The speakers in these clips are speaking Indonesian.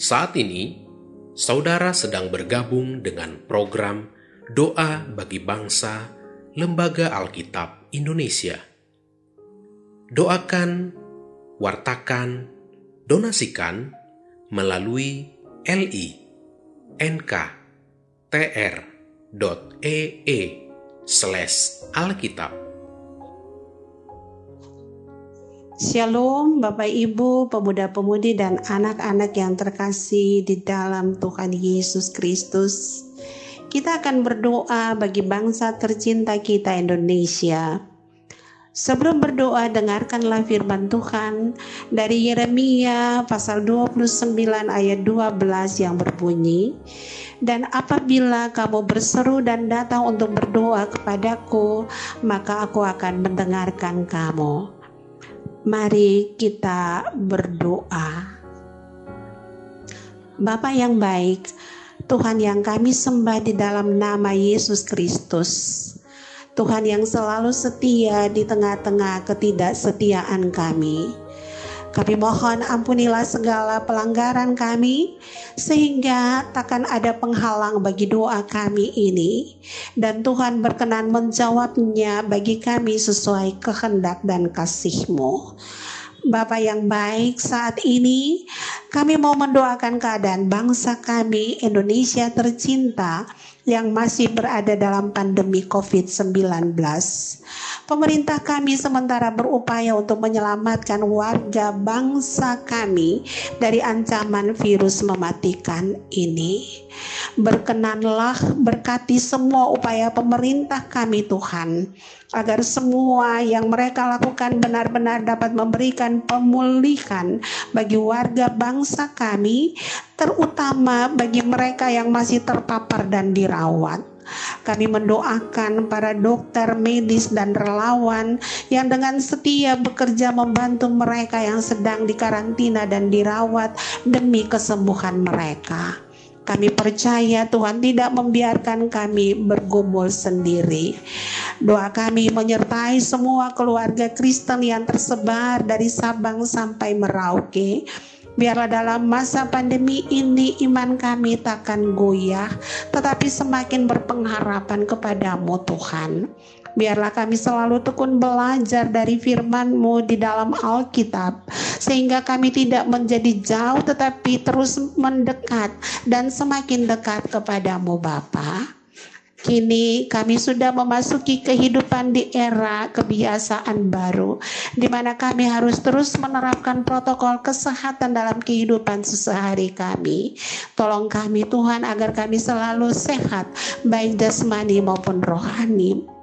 Saat ini, saudara sedang bergabung dengan program Doa bagi Bangsa Lembaga Alkitab Indonesia. Doakan, wartakan, donasikan melalui li nk tr.ee slash alkitab Shalom Bapak Ibu, pemuda-pemudi dan anak-anak yang terkasih di dalam Tuhan Yesus Kristus. Kita akan berdoa bagi bangsa tercinta kita Indonesia. Sebelum berdoa, dengarkanlah firman Tuhan dari Yeremia pasal 29 ayat 12 yang berbunyi, Dan apabila kamu berseru dan datang untuk berdoa kepadaku, maka aku akan mendengarkan kamu. Mari kita berdoa. Bapa yang baik, Tuhan yang kami sembah di dalam nama Yesus Kristus. Tuhan yang selalu setia di tengah-tengah ketidaksetiaan kami. Kami mohon ampunilah segala pelanggaran kami sehingga takkan ada penghalang bagi doa kami ini dan Tuhan berkenan menjawabnya bagi kami sesuai kehendak dan kasih-Mu. Bapak yang baik, saat ini kami mau mendoakan keadaan bangsa kami Indonesia tercinta yang masih berada dalam pandemi COVID-19. Pemerintah kami sementara berupaya untuk menyelamatkan warga bangsa kami dari ancaman virus mematikan ini. Berkenanlah berkati semua upaya pemerintah kami Tuhan agar semua yang mereka lakukan benar-benar dapat memberikan pemulihan bagi warga bangsa kami, terutama bagi mereka yang masih terpapar dan dirawat. Kami mendoakan para dokter, medis, dan relawan yang dengan setia bekerja membantu mereka yang sedang dikarantina dan dirawat demi kesembuhan mereka. Kami percaya Tuhan tidak membiarkan kami bergumul sendiri. Doa kami menyertai semua keluarga Kristen yang tersebar dari Sabang sampai Merauke. Biarlah dalam masa pandemi ini iman kami takkan goyah, tetapi semakin berpengharapan kepadamu Tuhan. Biarlah kami selalu tekun belajar dari firman-Mu di dalam Alkitab, sehingga kami tidak menjadi jauh tetapi terus mendekat dan semakin dekat kepadamu Bapa. Kini kami sudah memasuki kehidupan di era kebiasaan baru, di mana kami harus terus menerapkan protokol kesehatan dalam kehidupan sehari kami. Tolong kami Tuhan agar kami selalu sehat, baik jasmani maupun rohani.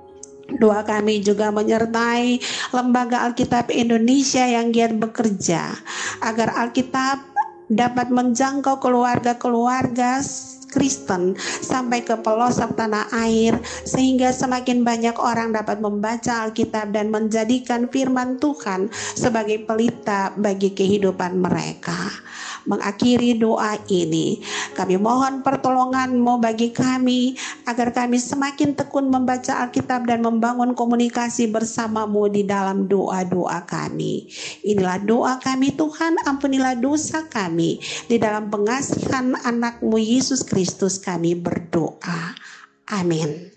Doa kami juga menyertai Lembaga Alkitab Indonesia yang giat bekerja agar Alkitab dapat menjangkau keluarga-keluarga Kristen sampai ke pelosok tanah air sehingga semakin banyak orang dapat membaca Alkitab dan menjadikan firman Tuhan sebagai pelita bagi kehidupan mereka mengakhiri doa ini. Kami mohon pertolonganmu bagi kami agar kami semakin tekun membaca Alkitab dan membangun komunikasi bersamamu di dalam doa-doa kami. Inilah doa kami Tuhan, ampunilah dosa kami. Di dalam pengasihan anakmu Yesus Kristus kami berdoa. Amin.